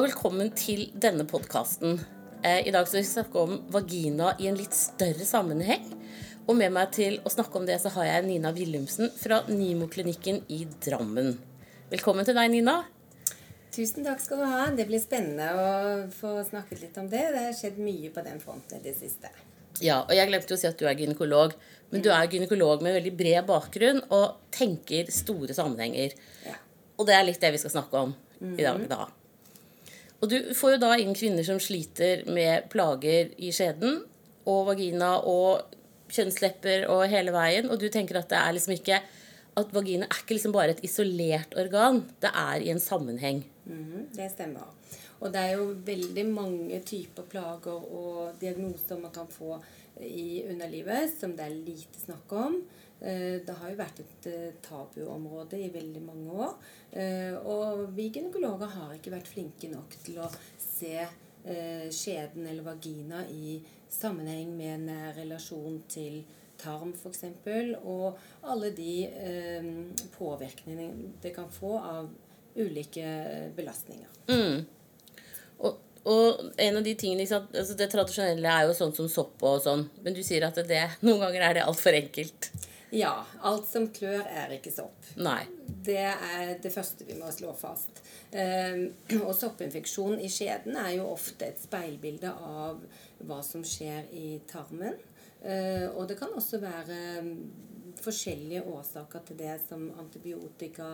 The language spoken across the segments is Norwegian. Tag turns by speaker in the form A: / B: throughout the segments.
A: og velkommen til denne podkasten. Eh, I dag skal vi snakke om vagina i en litt større sammenheng. Og med meg til å snakke om det, så har jeg Nina Willumsen fra Nimo-klinikken i Drammen. Velkommen til deg, Nina.
B: Tusen takk skal du ha. Det blir spennende å få snakket litt om det. Det har skjedd mye på den fronten i det siste.
A: Ja, og jeg glemte å si at du er gynekolog. Men du er gynekolog med veldig bred bakgrunn og tenker store sammenhenger.
B: Ja.
A: Og det er litt det vi skal snakke om i dag, da. Og du får jo da inn kvinner som sliter med plager i skjeden og vagina og kjønnslepper og hele veien, og du tenker at det er liksom ikke at vagina er ikke liksom bare et isolert organ. Det er i en sammenheng.
B: Mm, det stemmer. Og det er jo veldig mange typer plager og diagnoser man kan få i underlivet som det er lite snakk om. Eh, Det har jo vært et eh, tabuområde i veldig mange år. Eh, Og vi gynekologer har ikke vært flinke nok til å se skjeden eller vagina i sammenheng med nær relasjon til tarm f.eks. Og alle de påvirkningene det kan få av ulike belastninger.
A: Mm. Og, en av de tingene, sant, altså Det tradisjonelle er jo sånn som sopp og sånn. Men du sier at det, noen ganger er det altfor enkelt.
B: Ja, alt som klør er ikke sopp.
A: Nei.
B: Det er det første vi må slå fast. Eh, og soppinfeksjon i skjeden er jo ofte et speilbilde av hva som skjer i tarmen. Eh, og det kan også være forskjellige årsaker til det, som antibiotika,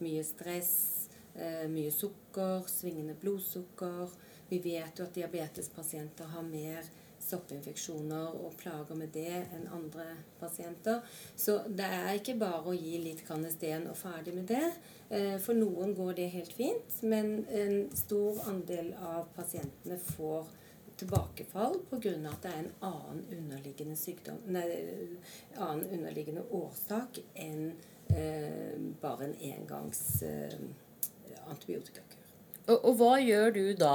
B: mye stress, eh, mye sukker, svingende blodsukker. Vi vet jo at diabetespasienter har mer soppinfeksjoner og plager med det enn andre pasienter. Så det er ikke bare å gi litt Kanesten og ferdig med det. Eh, For noen går det helt fint, men en stor andel av pasientene får tilbakefall pga. at det er en annen underliggende, sykdom, nei, annen underliggende årsak enn eh, bare en engangs eh, antibiotikakur.
A: Og, og hva gjør du da,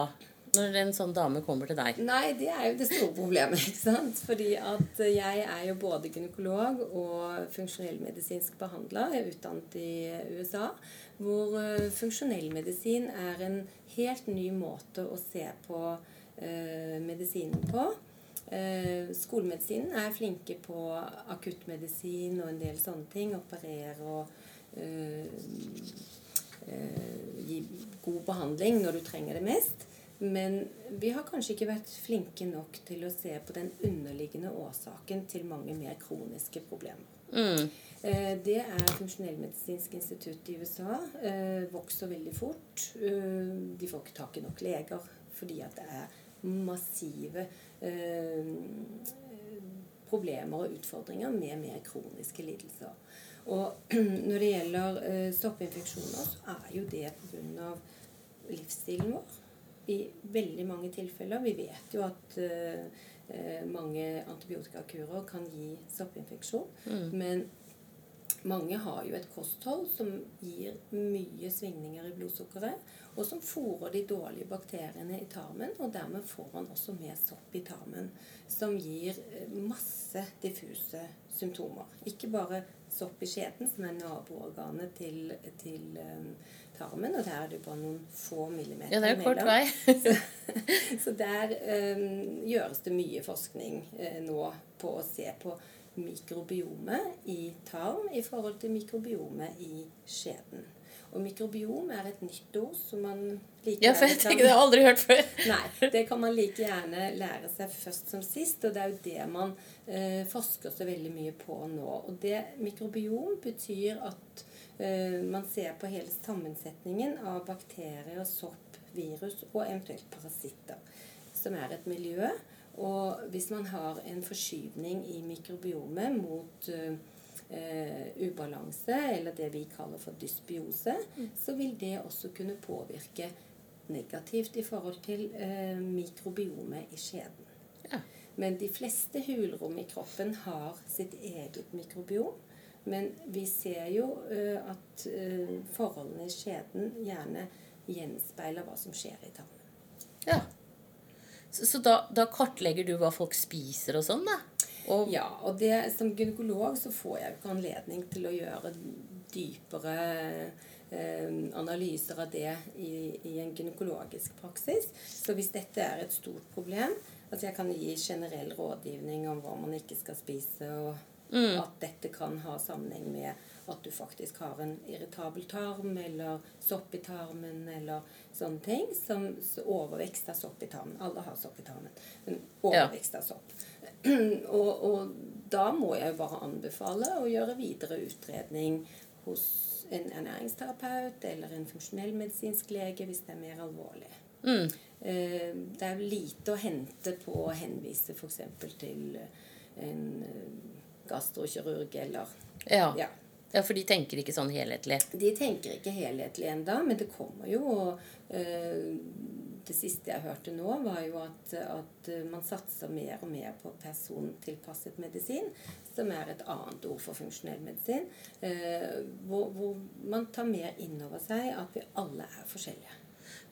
A: når en sånn dame kommer til deg?
B: Nei, det er jo det store problemet. ikke sant? Fordi at jeg er jo både gynekolog og funksjonellmedisinsk behandler. Jeg er utdannet i USA. Hvor funksjonell funksjonellmedisin er en helt ny måte å se på eh, medisinen på. Eh, skolemedisinen er flinke på akuttmedisin og en del sånne ting. Operere og eh, eh, gi god behandling når du trenger det mest. Men vi har kanskje ikke vært flinke nok til å se på den underliggende årsaken til mange mer kroniske problemer.
A: Mm.
B: Eh, Det er Funksjonellmedisinsk institutt i USA. Eh, vokser veldig fort. Eh, De får ikke tak i nok leger fordi at det er massive problemer og utfordringer med mer kroniske lidelser. Og når det gjelder soppinfeksjoner, så er jo det pga. livsstilen vår i veldig mange tilfeller. Vi vet jo at uh, mange antibiotikakurer kan gi soppinfeksjon. Men mange har jo et kosthold som gir mye svingninger i blodsukkeret, og som fôrer de dårlige bakteriene i tarmen, og dermed får man også mer sopp i tarmen, som gir eh, masse diffuse symptomer. Ikke bare sopp i skjeden, som er naboorganet til, til tarmen, og der er det jo bare noen få millimeter
A: Ja, det er jo kort vei.
B: Så der um, gjøres det mye forskning uh, nå på å se på mikrobiomet i tarm i forhold til mikrobiomet i skjeden. Og mikrobiom er et nytt ord som man like
A: Ja, for jeg
B: gjerne
A: tenker det har jeg aldri hørt før.
B: Nei, det kan man like gjerne lære seg først som sist, og det er jo det man eh, forsker så veldig mye på nå. Og det mikrobiom betyr at man ser på hele sammensetningen av bakterier, sopp, virus og eventuelt parasitter, som er et miljø. Og hvis man har en forskyvning i mikrobiomet mot eh, eh, ubalanse, eller det vi kaller for dysbiose, så vil det også kunne påvirke negativt i forhold til eh, mikrobiomet i skjeden.
A: Ja.
B: Men de fleste hulrom i kroppen har sitt eget mikrobiom. Men vi ser jo eh, at eh, forholdene i skjeden gjerne gjenspeiler hva som skjer i tarmen.
A: Ja. Så, så da, da kartlegger du hva folk spiser og sånn, da? Og,
B: Ja, og det, som gynekolog så får jeg jo ikke anledning til å gjøre dypere eh, analyser av det i, i, en gynekologisk praksis. Så hvis dette er et stort problem Altså jeg kan gi generell rådgivning om hva man ikke skal spise, og mm. at dette kan ha sammenheng med at du faktisk har en irritabel tarm eller sopp i tarmen eller sånne ting. Som overvekst av sopp i tarmen. Alle har sopp i tarmen. Men overvekst av sopp. og, og da må jeg bare anbefale å gjøre videre utredning hos en ernæringsterapeut eller en funksjonell medisinsk lege hvis det er mer alvorlig. Mm. Eh, det er lite å hente på å henvise f.eks. til en eh, gastrokirurg eller
A: ja. ja. ja. for de tenker ikke sånn helhetlig?
B: De tenker ikke helhetlig enda, men det kommer jo. Og øh, det siste jeg hørte nå, var jo at, at, man satser mer og mer på persontilpasset medisin, som er et annet ord for funksjonell medisin. Eh, hvor, hvor, man tar mer inn over seg at vi alle er forskjellige.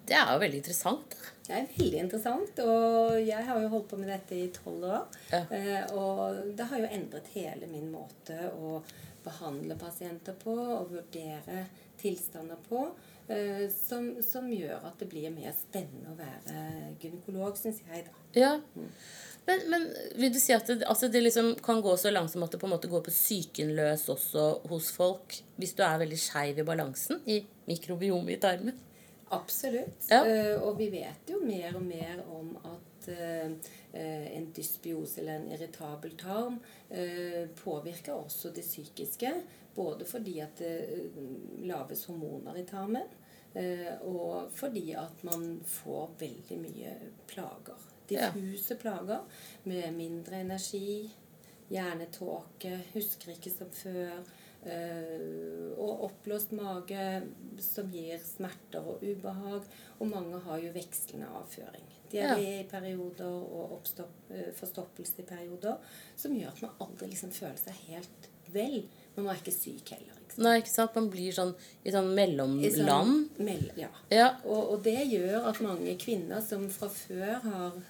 A: Det er jo veldig interessant.
B: Det er veldig interessant. Og jeg har jo holdt på med dette i tolv år. Ja. Eh, og det har jo endret hele min måte å behandle pasienter på og vurdere tilstander på. Eh, som, som, gjør at det blir mer spennende å være gynekolog, syns jeg. da.
A: Ja. Mm. Men, men, vil du si at det, altså det liksom kan gå så langt som at det på en måte går på psyken også hos folk hvis du er veldig skeiv i balansen i mikrobiomet i tarmen?
B: Absolutt. Ja. Uh, og vi vet jo mer og mer om at uh, en dysbiose eller en irritabel tarm uh, påvirker også det psykiske. Både fordi at det laves hormoner i tarmen, og fordi at man får veldig mye plager. Diffuse ja. plager med mindre energi, hjernetåke, husker ikke som før og oppblåst mage som gir smerter og ubehag. Og mange har jo vekslende avføring. Diaré ja. i perioder og eh, forstoppelse i perioder. Som gjør at man aldri liksom føler seg helt vel. Man er ikke syk heller.
A: Ikke Nei, ikke sant? Man blir sånn i sånn mellomland. Sånn,
B: mell, ja. ja. Og, og, det gjør at mange kvinner som fra før har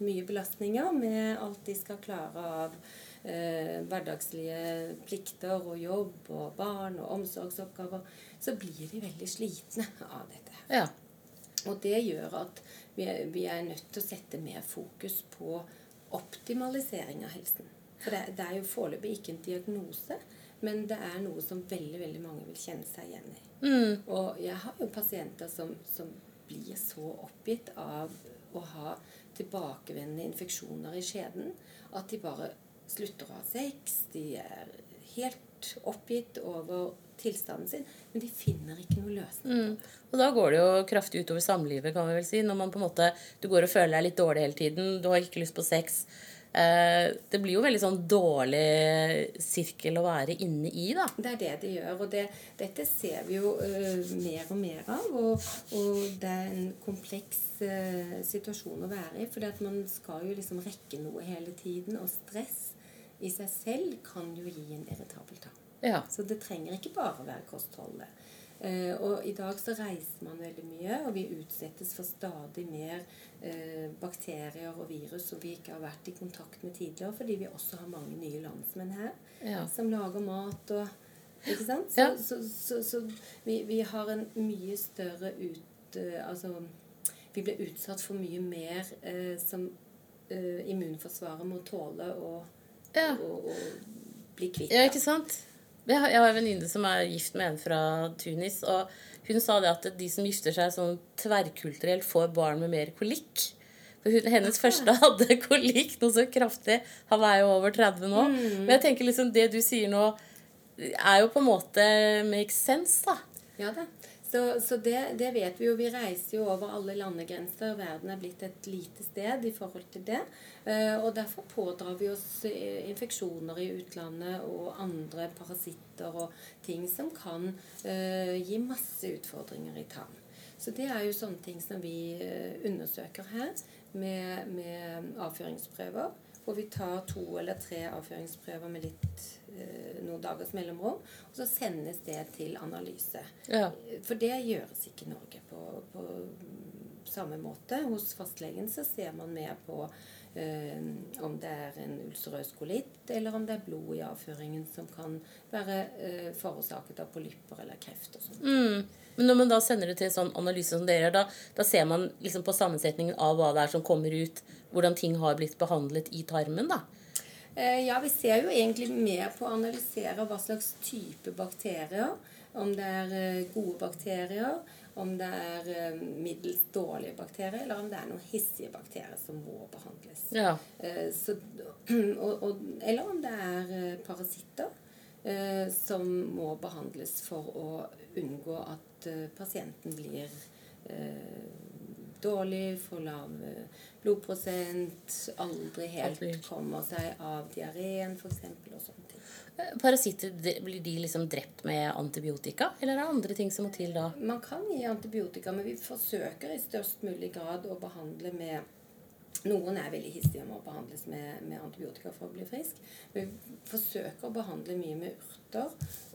B: mye belastninger med alt de skal klare av eh, hverdagslige plikter og jobb og barn og omsorgsoppgaver, så blir de veldig slitne av dette.
A: Ja.
B: Og det gjør at vi er, vi er, nødt til å sette mer fokus på optimalisering av helsen. For det, det er jo foreløpig ikke en diagnose, men det er noe som veldig veldig mange vil kjenne seg igjen i. Mm. Og jeg har jo pasienter som, som blir så oppgitt av å ha tilbakevendende infeksjoner i skjeden at de bare slutter å ha sex. De er helt oppgitt over tilstanden sin, men de finner ikke noe løsning. Mm.
A: Og da går det jo kraftig utover samlivet, kan vi vel si. Når man på en måte, du går og føler deg litt dårlig hele tiden, du har ikke lyst på sex. Eh, det blir jo veldig sånn dårlig sirkel å være inne i, da.
B: Det er det det gjør. Og det, dette ser vi jo uh, mer og mer av. Og, og, det er en kompleks uh, situasjon å være i. For man skal jo liksom rekke noe hele tiden. Og stress i seg selv kan jo gi en irritabel tarm.
A: Ja.
B: Så det trenger ikke bare være kostholdet. Eh, og i dag så reiser man veldig mye, og vi utsettes for stadig mer eh, bakterier og virus som vi ikke har vært i kontakt med tidligere, fordi vi også har mange nye landsmenn her ja. som lager mat og Ikke sant? Så, ja. så, så, så vi, vi, har en mye større ut... Uh, altså Vi blir utsatt for mye mer uh, som uh, immunforsvaret må tåle og ja. og, og bli kvitt.
A: Ja, ikke sant? Jeg har, jeg har en venninne som er gift med en fra Tunis. og Hun sa det at de som gifter seg sånn tverrkulturelt, får barn med mer kolikk. For hun, Hennes første hadde kolikk noe så kraftig. Han er jo over 30 nå. Mm. Men jeg tenker liksom det du sier nå, er jo på en måte makes sense, da.
B: Ja da. Så, så det, det, vet vi jo. Vi reiser jo over alle landegrenser. Verden er blitt et lite sted i forhold til det. Uh, og derfor pådrar vi oss eh, infeksjoner i utlandet og andre parasitter og ting som kan uh, gi masse utfordringer i tann. Så det er jo sånne ting som vi undersøker her med, med avføringsprøver. Hvor vi tar to eller tre avføringsprøver med litt Eh, noen dagers mellomrom. Og så sendes det til analyse.
A: Ja.
B: For det gjøres ikke i Norge på, på samme måte. Hos fastlegen så ser man mer på eh, om det er en ulcerøs kolitt, eller om det er blod i avføringen som kan være eh, forårsaket av polypper eller kreft og sånt.
A: Mm. Men når man da sender det til sånn analyse som dere gjør, da, da ser man liksom på sammensetningen av hva det er som kommer ut, hvordan ting har blitt behandlet i tarmen, da?
B: Eh, ja, vi ser jo egentlig mer på å analysere hva slags type bakterier. Om det er eh, gode bakterier, om det er eh, middels dårlige bakterier, eller om det er noen hissige bakterier som må behandles.
A: Ja.
B: Så, og, og, eller om det er parasitter som må behandles for å unngå at pasienten blir dårlig, for lav blodprosent, aldri helt kommer seg av diareen f.eks. og sånne ting.
A: Eh, parasitter, blir de liksom drept med antibiotika, eller er det andre ting som må til da?
B: Man kan gi antibiotika, men vi forsøker i størst mulig grad å behandle med noen er veldig hissige og må behandles med, med, antibiotika for å bli frisk. Men vi forsøker å behandle mye med urter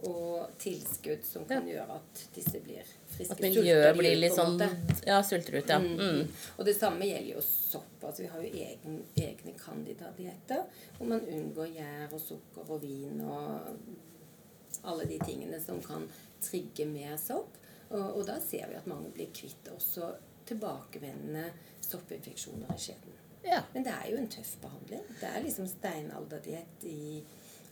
B: og tilskudd som kan gjøre at disse blir friske.
A: At miljøet blir litt sånn Ja, sulter ut, ja. Mm.
B: Mm. Og det samme gjelder jo sopp. Altså vi har jo egen, egne candida-dietter hvor man unngår gjær og sukker og vin og alle de tingene som kan trigge mer sopp. Og, og da ser vi at mange blir kvitt også tilbakevendende soppinfeksjoner i skjeden.
A: Ja.
B: Men det er jo en tøff behandling. Det er liksom steinalderdiett i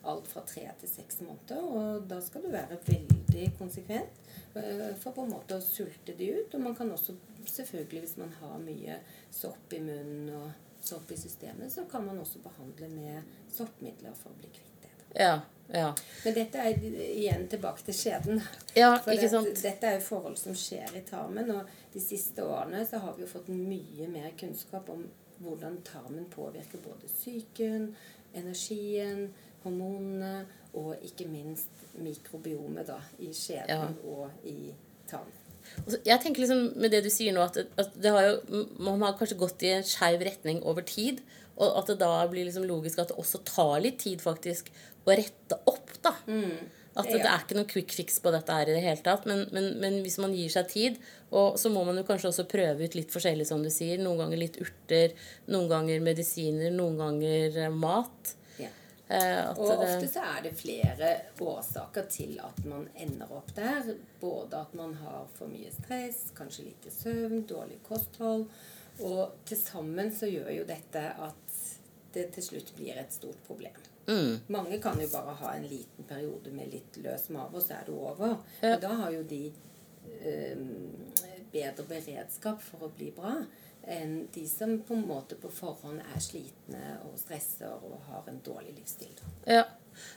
B: alt fra tre til seks måneder. Og da skal du være veldig konsekvent eh, for på en måte å sulte de ut. Og man kan også selvfølgelig, hvis man har mye sopp i munnen og sopp i systemet, så kan man også behandle med soppmidler for å bli kvitt det.
A: Ja, ja.
B: Men dette er igjen tilbake til skjeden.
A: Ja, For ikke sant?
B: Det, dette er jo forhold som skjer i tarmen. Og de siste årene så har vi jo fått mye mer kunnskap om hvordan tarmen påvirker både psyken, energien, hormonene og ikke minst mikrobiomet da, i skjeden ja. og i tarmen.
A: Jeg tenker liksom med det du sier nå, at, at det har jo, man har kanskje gått i en skeiv retning over tid. Og at det da blir liksom logisk at det også tar litt tid faktisk å rette opp. da. Mm. At det, det, er ikke noe quick fix på dette her i det hele tatt. Men, men, men, hvis man gir seg tid, og så må man jo kanskje også prøve ut litt forskjellig, som du sier. Noen ganger litt urter, noen ganger medisiner, noen ganger eh, mat.
B: Ja. Eh, og det, ofte så er det flere årsaker til at man ender opp der. Både at man har for mye stress, kanskje lite søvn, dårlig kosthold. Og til sammen så gjør jo dette at det til slutt blir et stort problem. Mm. Mange kan jo bare ha en liten periode med litt løs mage, og så er det over. Ja. Men da har jo de um, bedre beredskap for å bli bra enn de som på en måte på forhånd er slitne og stresser og har en dårlig livsstil.
A: Ja.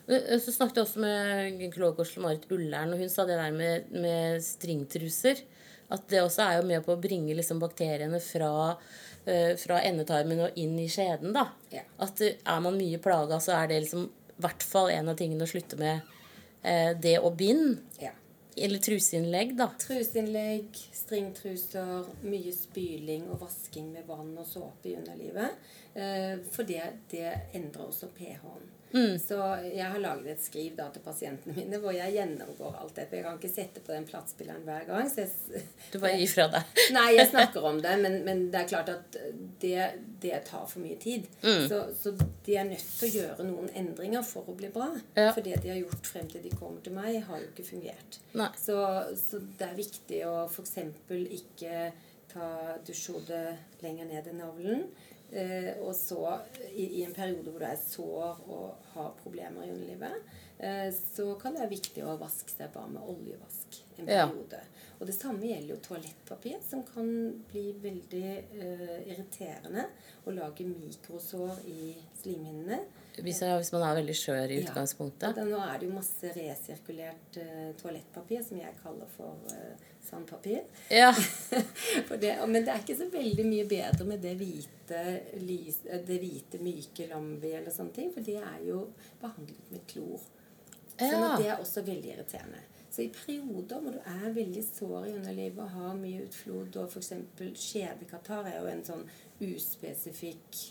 A: Så snakket jeg også med gynekolog Marit Ullern, og hun sa det der med, med stringtruser. At det også er jo med på å bringe liksom bakteriene fra uh, fra endetarmen og inn i skjeden. da.
B: Ja.
A: At eh, er man mye plaga, så er det liksom i hvert fall en av tingene å slutte med Uh, det og bind.
B: Ja.
A: Eller truseinnlegg, da.
B: Truseinnlegg, stringtruser, mye spyling og vasking med vann og såpe i underlivet. For det, det endrer også pH-en. Mm. Så jeg har laget et skriv da til pasientene mine hvor jeg gjennomgår alt dette. Jeg kan ikke sette på den plattspilleren hver gang. Jeg,
A: du bare gir fra deg?
B: nei, jeg snakker om det, men, men, det er klart at det, det tar for mye tid. Mm. Så, så, de er nødt til å gjøre noen endringer for å bli bra. Ja. For det de har gjort frem til de kommer til meg, har jo ikke fungert. Så, så, det er viktig å f.eks. ikke ta dusjhodet lenger ned i navlen. Eh, og så i, i, en periode hvor du er sår og har problemer i underlivet, eh, så kan det være viktig å vaske seg bare med oljevask en periode. Ja. Og det samme gjelder jo toalettpapir, som kan bli veldig eh, irriterende og lage mikrosår i slimhinnene.
A: Hvis, hvis, man er veldig skjør i utgangspunktet?
B: Ja. nå er det jo masse resirkulert uh, toalettpapir, som jeg kaller for uh, sandpapir.
A: Ja.
B: det, men det er ikke så veldig mye bedre med det hvite, eh, det hvite myke lambi eller sånne ting, for det er jo behandlet med klor. Ja. Så det er også veldig irriterende. Så i perioder hvor du er veldig sår i underlivet og har mye utflod, og f.eks. skjedekatarr er jo en sånn uspesifikk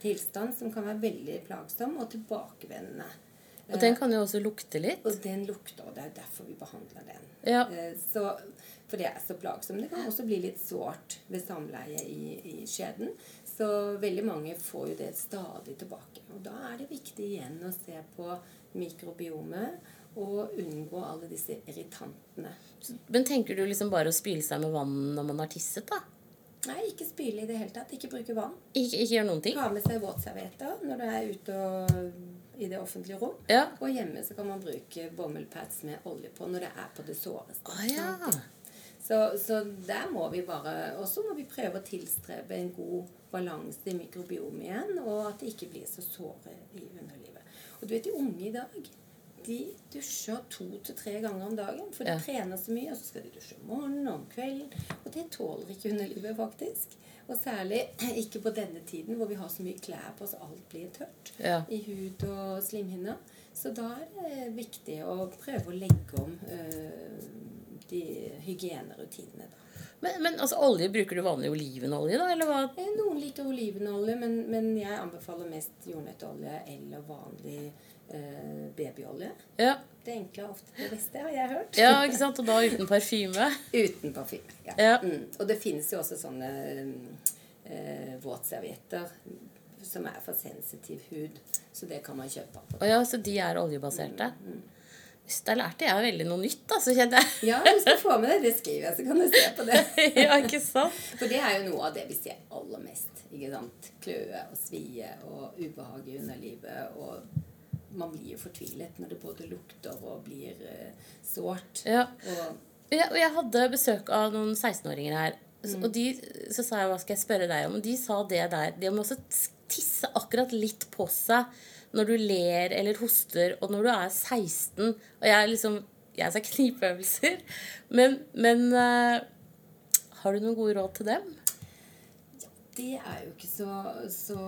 B: tilstand som kan være veldig plagsom og tilbakevendende.
A: Og den kan jo også lukte litt?
B: Og den lukter, og det er derfor vi behandler den.
A: Ja.
B: Eh, så, for det er så plagsomt. Det kan også bli litt sårt ved samleie i, i skjeden. Så veldig mange får jo det stadig tilbake. Og da er det viktig igjen å se på mikrobiomet og unngå alle disse irritantene.
A: Men tenker du liksom bare å spyle seg med vann når man har tisset, da?
B: Nei, ikke spyle i det hele tatt. Ikke bruke vann.
A: Ikke, ikke gjøre noen ting?
B: Ha med seg våtservietter når du er ute og i det offentlige rom.
A: Ja.
B: Og hjemme så kan man bruke bommelpads med olje på når det er på det såreste.
A: Å ja.
B: Så, så der må vi bare Og så må vi prøve å tilstrebe en god balanse i mikrobiomet igjen, og at det ikke blir så såre i underlivet. Og du vet, de unge i dag de dusjer to til tre ganger om dagen. For de
A: Ja.
B: trener så mye, og så skal de dusje om morgenen og om kvelden. Og det tåler ikke underlivet, faktisk. Og særlig ikke på denne tiden hvor vi har så mye klær på så alt blir tørt
A: Ja.
B: i hud og slimhinner. Så da er det viktig å prøve å legge om øh, de hygienerutinene. da.
A: Men, men altså, olje, bruker du vanlig olivenolje, da? Eller hva?
B: Eh, Noen liker olivenolje, men, men jeg anbefaler mest jordnøttolje eller vanlig eh, babyolje.
A: Ja.
B: Det enkle er ofte det beste, har jeg hørt.
A: ja, ikke sant? Og da uten parfyme?
B: Uten parfyme. Ja.
A: Ja.
B: Mm. Og det finnes jo også sånne eh, våtservietter som er for sensitiv hud. Så det kan man kjøpe. på.
A: Ja, så de er oljebaserte? Hvis Da lærte jeg veldig noe nytt, da, så kjente jeg
B: Ja, du skal få med deg det skriver jeg, så kan du se på det.
A: Ja, ikke sant?
B: For det er jo noe av det vi ser aller mest. ikke sant? Kløe og svie og ubehag i underlivet. Og man blir jo fortvilet når det både lukter og blir uh, sårt.
A: Ja.
B: Og
A: jeg, jeg hadde besøk av noen 16-åringer her. Mm. Og de, så sa jeg hva skal jeg spørre deg om? Og de sa det der. De må også tisse akkurat litt på seg når du ler eller hoster, og når du er 16. Og jeg er liksom Jeg sa knipeøvelser. Men, men uh, har du noen gode råd til dem?
B: Det er jo ikke så, så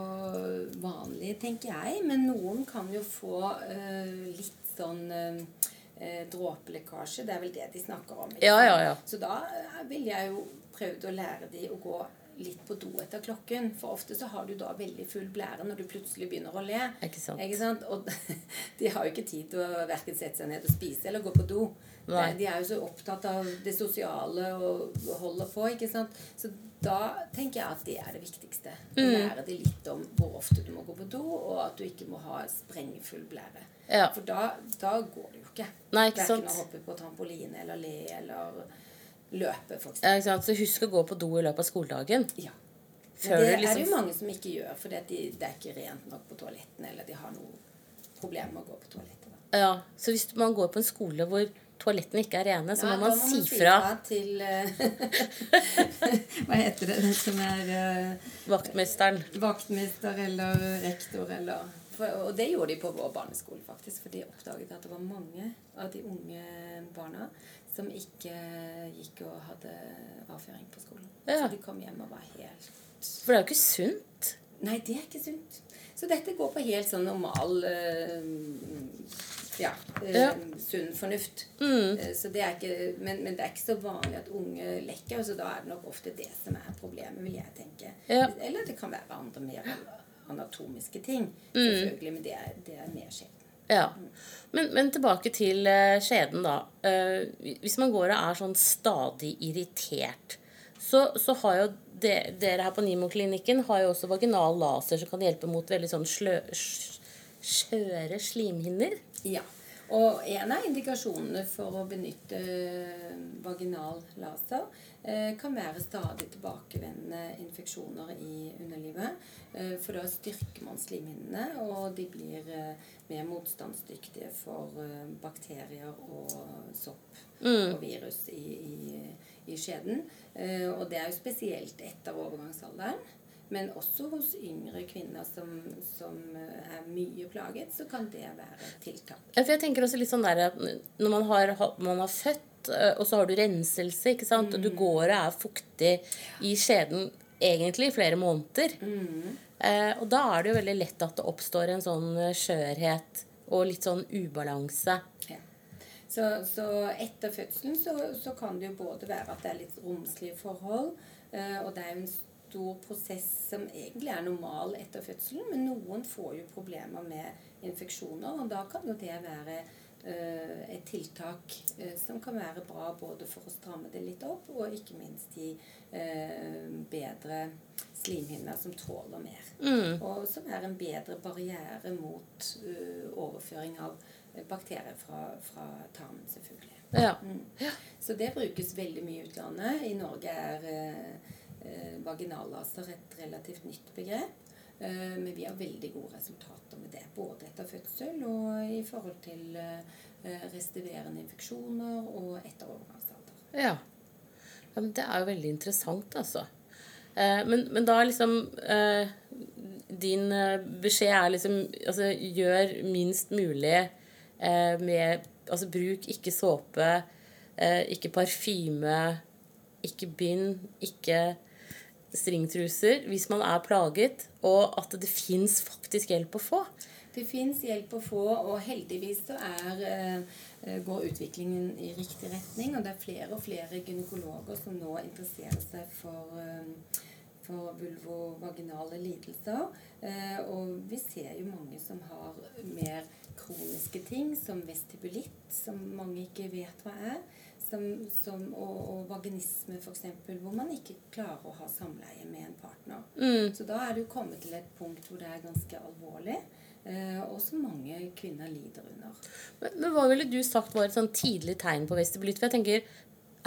B: vanlig, tenker jeg. Men noen kan jo få uh, litt sånn eh, dråpelekkasje. Det er vel det de snakker om.
A: Ja, ja, ja.
B: Så da ville vil jeg jo prøvd å lære de å gå litt på do etter klokken. For ofte så har du da veldig full blære når du plutselig begynner å le.
A: Ikke sant?
B: Ikke sant? Og de har jo ikke tid til å verken sette seg ned og spise eller gå på do.
A: Nei.
B: De er jo så opptatt av det sosiale og holder på. ikke sant? Så da tenker jeg at det er det viktigste. Å
A: Mm.
B: lære de litt om hvor ofte du må gå på do, og at du ikke må ha sprengfull blære.
A: Ja.
B: For da, da går det jo ikke.
A: Nei, ikke
B: Verken
A: sant?
B: å hoppe på trampoline eller le eller løpe, eksempel.
A: Ja, ikke sant? Så husk å gå på do i løpet av skoledagen.
B: Ja.
A: Før
B: det
A: liksom...
B: er det jo mange som ikke gjør, for de, det er ikke rent nok på toalettene, eller de har noe problem med å gå på toalettet. da.
A: Ja, Så hvis man går på en skole hvor toalettene ikke er rene, så
B: Ja,
A: må man si fra
B: til eh, Hva heter det? Den som er uh,
A: vaktmesteren.
B: vaktmester eller rektor eller for, Og det gjorde de på vår barneskole, faktisk. For de oppdaget at det var mange av de unge barna som ikke gikk og hadde avføring på skolen.
A: Ja.
B: Så de kom hjem og var helt
A: For det er jo ikke sunt.
B: Nei, det er ikke sunt. Så dette går på helt sånn normal eh, ja, eh,
A: Ja.
B: sunn fornuft.
A: Mm.
B: Eh, Så det ikke, men, men det er ikke så vanlig at unge lekker, så da er det nok ofte det som er problemet, vil jeg tenke.
A: Ja.
B: Eller det kan være andre mer anatomiske ting,
A: Mm.
B: selvfølgelig, men det er, det er mer sjelden.
A: Ja. Men, men tilbake til eh, skjeden, da. Hvis man går og er sånn stadig irritert, så, så har jo de, dere her på Nimo-klinikken har jo også vaginal laser som kan hjelpe mot veldig sånn slø, skjøre slimhinner.
B: Ja. Og en av indikasjonene for å benytte eh, vaginal laser eh, kan være stadig tilbakevendende infeksjoner i underlivet. Eh, for da styrker man slimhinnene, og de blir mer motstandsdyktige for bakterier og sopp og virus i, i, i skjeden. Og det er jo spesielt etter overgangsalderen. Men også hos yngre kvinner som, som eh, er mye plaget, så kan det være tiltak.
A: Ja, For jeg tenker også litt sånn der at når man har, man har født, eh, og så har du renselse, ikke sant? og du går og er fuktig i skjeden egentlig i flere måneder. Eh, og da er det jo veldig lett at det oppstår en sånn eh, skjørhet og litt sånn ubalanse.
B: Ja. Så, så etter fødselen så, så kan det jo både være at det er litt romslige forhold, eh, og det er jo en stor prosess som egentlig er normal etter fødselen, men noen får jo problemer med infeksjoner, og da kan jo det være uh, et tiltak uh, som kan være bra både for å stramme det litt opp, og ikke minst gi uh, bedre slimhinner som tåler mer. Og som er en bedre barriere mot overføring av bakterier fra, fra tarmen, selvfølgelig.
A: Ja.
B: Så det brukes veldig mye i utlandet. I Norge er eh, er vaginallaser et relativt nytt begrep. Eh, men vi har veldig gode resultater med det. Både etter fødsel og i forhold til eh, restiverende infeksjoner og etter overgangsalder.
A: Ja. ja men det er jo veldig interessant, altså. Men, men da er liksom Din beskjed er liksom Altså, gjør minst mulig med Altså, bruk ikke såpe, ikke parfyme, ikke bind, ikke stringtruser hvis man er plaget, og at det fins faktisk hjelp å få.
B: Det fins hjelp å få, og heldigvis så er, eh, går utviklingen i riktig retning. Og det er flere og flere gynekologer som nå interesserer seg for, eh, for vulvovaginale lidelser. Eh, og vi ser jo mange som har mer kroniske ting, som vestibulitt, som mange ikke vet hva er. Som, som, og, og vaginisme, f.eks., hvor man ikke klarer å ha samleie med en partner. Så da er jo kommet til et punkt hvor det er ganske alvorlig. Eh, og som mange kvinner lider under.
A: Men, men hva ville du sagt var et sånn tidlig tegn på vestibulitt? For jeg tenker,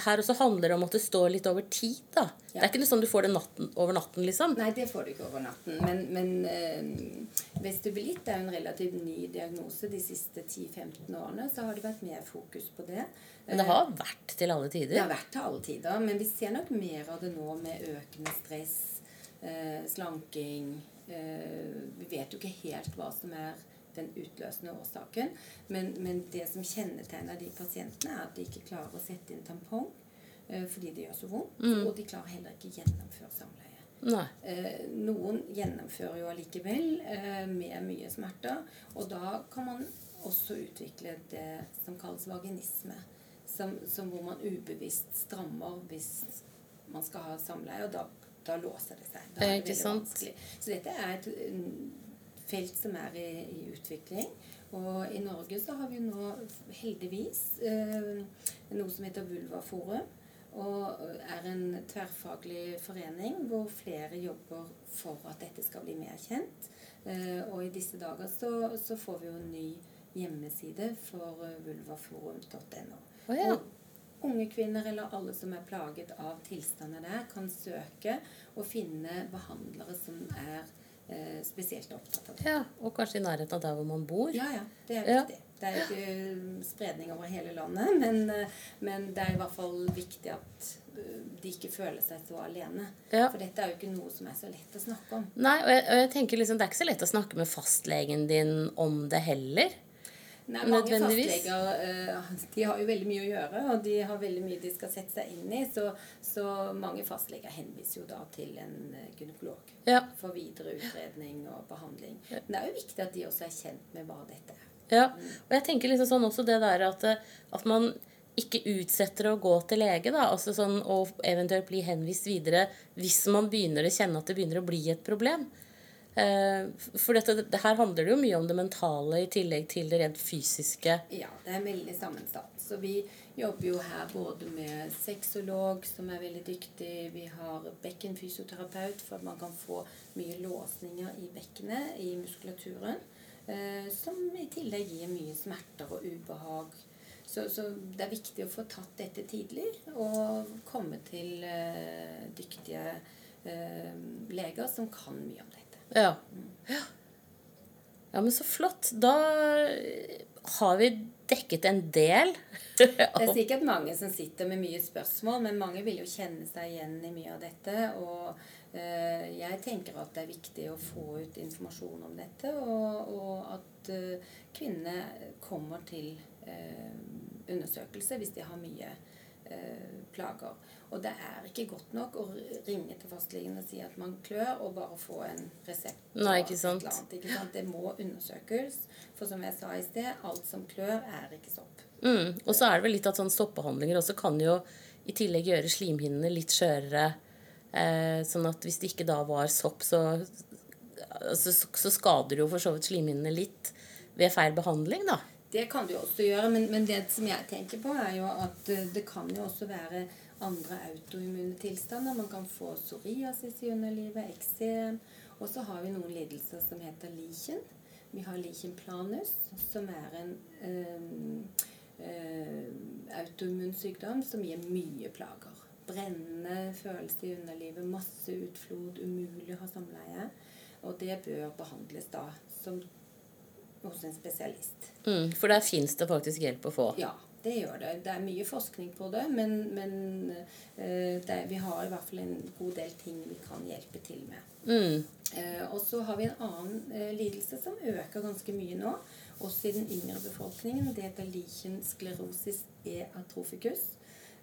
A: her også handler det om at det står litt over tid, da. Det er ikke noe sånn du får det natten, over natten, liksom.
B: Nei, det får du ikke over natten. Men, men øh, vestibulitt er jo en relativt ny diagnose. De siste 10-15 årene så har det vært mer fokus på det.
A: Men det har vært til alle tider?
B: Det har vært til alle tider, men vi ser nok mer av det nå med økende stress, øh, slanking øh, Vi vet jo ikke helt hva som er den utløsende årsaken, men, men det som kjennetegner de pasientene, er at de ikke klarer å sette inn tampong eh, fordi det gjør så vondt, og de klarer heller ikke gjennomføre samleie. Eh, noen gjennomfører jo allikevel eh, med mye smerter. Og da kan man også utvikle det som kalles vaginisme. Som, som hvor man ubevisst strammer hvis man skal ha samleie, og da, da låser det seg. Da
A: Eh,
B: er det veldig vanskelig. Så dette er et mm, felt som er i, i utvikling. Og i Norge så har vi nå heldigvis eh, noe som heter Vulvaforum. Og er en tverrfaglig forening hvor flere jobber for at dette skal bli mer kjent. Eh, og i disse dager så, så får vi jo en ny hjemmeside for eh, vulvaforum.no.
A: Oh, ja.
B: Unge kvinner eller alle som er plaget av tilstander der, kan søke og finne behandlere som er eh, spesielt opptatt av det.
A: ja. Og kanskje i nærheten av der hvor man bor.
B: Ja, ja. Det er
A: Ja.
B: Det er jo ikke eh, spredning over hele landet, men, eh, men det er i hvert fall viktig at de ikke føler seg så alene.
A: Ja.
B: For dette er jo ikke noe som er så lett å snakke om.
A: Nei, og jeg, og jeg tenker liksom, Det er ikke så lett å snakke med fastlegen din om det heller.
B: Nei, mange fastleger eh, de har jo veldig mye å gjøre, og de har veldig mye de skal sette seg inn i. Så, så mange fastleger henviser jo da til en eh, gynekolog
A: Ja.
B: for videre utredning og behandling. Men det er jo viktig at de også er kjent med hva dette er.
A: Ja, og jeg tenker liksom sånn også det der at, eh, at man ikke utsetter å gå til lege, da, altså sånn, og eventuelt bli henvist videre hvis man begynner å kjenne at det begynner å bli et problem. Eh, for dette, det her handler det jo mye om det mentale i tillegg til det rent fysiske.
B: Ja, det er veldig sammensatt. Så vi jobber jo her både med sexolog, som er veldig dyktig. Vi har bekkenfysioterapeut, for at man kan få mye låsninger i bekkenet, i muskulaturen. Eh, som i tillegg gir mye smerter og ubehag. Så, så det er viktig å få tatt dette tidlig og komme til eh, dyktige leger som kan mye om dette.
A: Ja. ja. Ja, men så flott. Da har vi dekket en del.
B: Det er sikkert mange som sitter med mye spørsmål, men mange vil jo kjenne seg igjen i mye av dette. Og eh, jeg tenker at det er viktig å få ut informasjon om dette, og, og at eh, kvinnene kommer til eh, undersøkelse hvis de har mye eh, plager. Og det er ikke godt nok å ringe til fastlegen og si at man klør, og bare få en resept.
A: Nei, ikke sant.
B: annet, ikke sant? Det må undersøkes. For som jeg sa i sted, alt som klør, er ikke sopp.
A: Mm. Og så er det vel litt at sånn soppbehandlinger også kan jo i tillegg gjøre slimhinnene litt skjørere. Eh, sånn at hvis det ikke da var sopp, så, altså, så, så skader det jo for så vidt slimhinnene litt ved feil behandling, da.
B: Det kan du jo også gjøre, men, men det som jeg tenker på, er jo at eh, det kan jo også være andre autoimmune tilstander. Man kan få psoriasis i underlivet, eksem. Og så har vi noen lidelser som heter lichen. Vi har lichen planus, som er en um, uh, autoimmun sykdom som gir mye plager. Brennende følelse i underlivet, masse utflod, umulig å ha samleie. Og det bør behandles da som hos en spesialist.
A: Mm, for der fins det faktisk hjelp å få?
B: Ja, det gjør det. Det er mye forskning på det, men, men uh, det, vi har i hvert fall en god del ting vi kan hjelpe til med. Mm. Uh, og så har vi en annen uh, lidelse som øker ganske mye nå, også i den yngre befolkningen. Det heter lichen sclerosis e atroficus.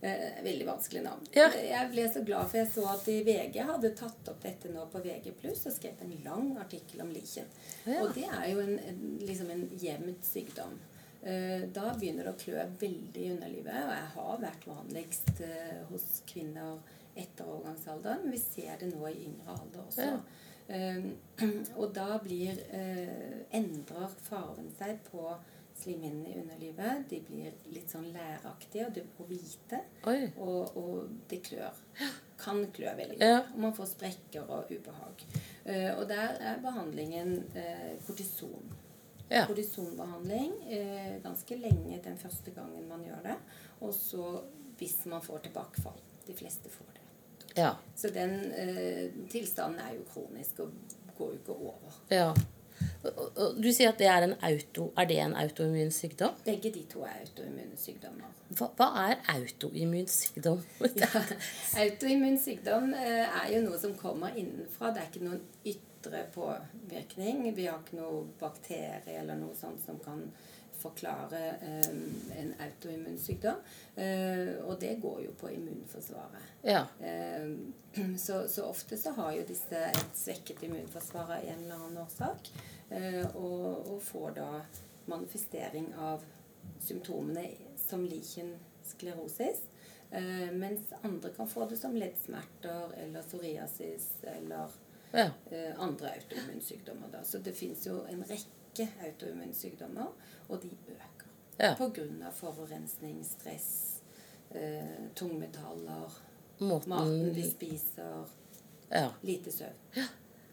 B: Eh, veldig vanskelig navn. Ja. Jeg ble så glad for jeg så at i VG hadde tatt opp dette nå på VG+, og skrevet en lang artikkel om lichen. Ja. Og det er jo en, en, liksom en jevnt sykdom. Eh, da begynner det å klø veldig i underlivet, og jeg har vært vanligst eh, hos kvinner etter overgangsalderen, men vi ser det nå i yngre alder også. Ja. Eh, og da blir endrer farven seg på slimhinnene i underlivet. De blir litt sånn læraktige og, hvite. Og, og, det klør. Kan klø veldig. Ja. Og man får sprekker og ubehag. Og der er behandlingen kortison. Ja. Kortisonbehandling eh, ganske lenge den første gangen man gjør det. Og så hvis man får tilbakefall. De fleste får det. Ja. Så den tilstanden er jo kronisk og går jo ikke over.
A: Ja. Du sier at det er en auto, er det en autoimmun sykdom?
B: Begge de to er autoimmune sykdommer.
A: Hva, hva er autoimmun sykdom?
B: ja, autoimmun sykdom eh, er jo noe som kommer innenfra. Det er ikke noen ytre påvirkning. Vi har ikke noe bakterie eller noe sånt som kan forklare eh, en autoimmun sykdom. Eh, og det går jo på immunforsvaret. Ja. Eh, så, så, ofte så har jo disse et svekket immunforsvar av en eller annen årsak. Uh, og, og, får da manifestering av symptomene som lichen sklerosis. mens andre kan få det som leddsmerter eller psoriasis eller ja. andre autoimmunsykdommer. Så det fins jo en rekke autoimmunsykdommer og de øker. Ja. Pga. forurensning, stress, eh, tungmetaller, Måten... maten vi spiser, ja. lite søvn. Ja.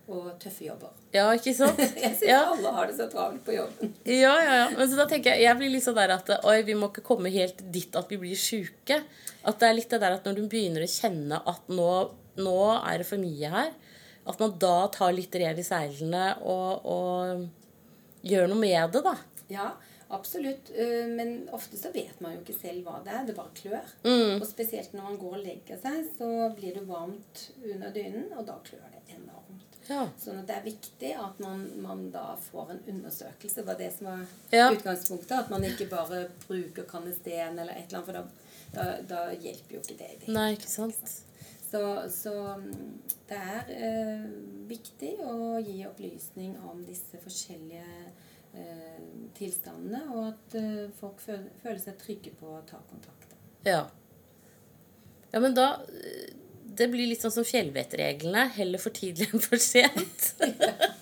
B: Og tøffe jobber.
A: Ja, ikke sant?
B: jeg syns ja. alle har det så travelt på jobben.
A: ja, ja, ja. Men så da tenker jeg, jeg blir litt sånn der at oi, vi må ikke komme helt dit at vi blir sjuke. At det er litt det der at når du begynner å kjenne at nå, nå er det for mye her, at man da tar litt rev i seilene og, og gjør noe med det, da.
B: Ja, absolutt. Eh, men ofte så vet man jo ikke selv hva det er. Det bare klør. Mm. Og spesielt når man går og legger seg, så blir det varmt under dynen, og da klør det enormt. Ja. Sånn at det er viktig at man, man, da får en undersøkelse. Det var det som var ja. utgangspunktet. At man ikke bare bruker kanesten eller et eller annet, for da, da, da hjelper jo ikke det. det.
A: Nei, ikke sant?
B: Så, så, mm, det er eh, viktig å gi opplysning om disse forskjellige Eh, tilstandene, og at eh, folk føler, seg trygge på å ta kontakt.
A: Ja. ja, men da eh, Det blir litt sånn som fjellvettreglene. Heller for tidlig enn for sent.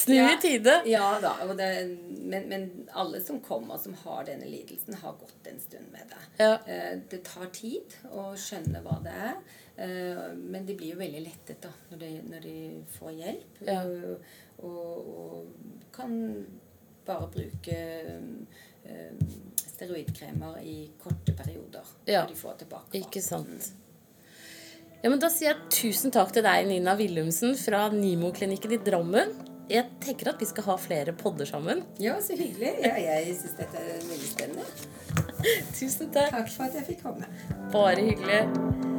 A: Snu ja, i tide.
B: Ja da. Det, men, men, alle som kommer som har denne lidelsen, har gått en stund med det. Ja. Det tar tid å skjønne hva det er. Men de blir jo veldig lettet da, når de, når de får hjelp. Ja. Og, og kan bare bruke steroidkremer i korte perioder. Ja. De får tilbake.
A: Ikke sant. Ja, men Da sier jeg tusen takk til deg, Nina Willumsen fra Nimo-klinikken i Drammen. Jeg tenker at vi skal ha flere podder sammen.
B: Ja, så hyggelig. Ja, jeg syns dette er veldig spennende.
A: tusen takk.
B: Takk for at jeg fikk komme.
A: Bare hyggelig.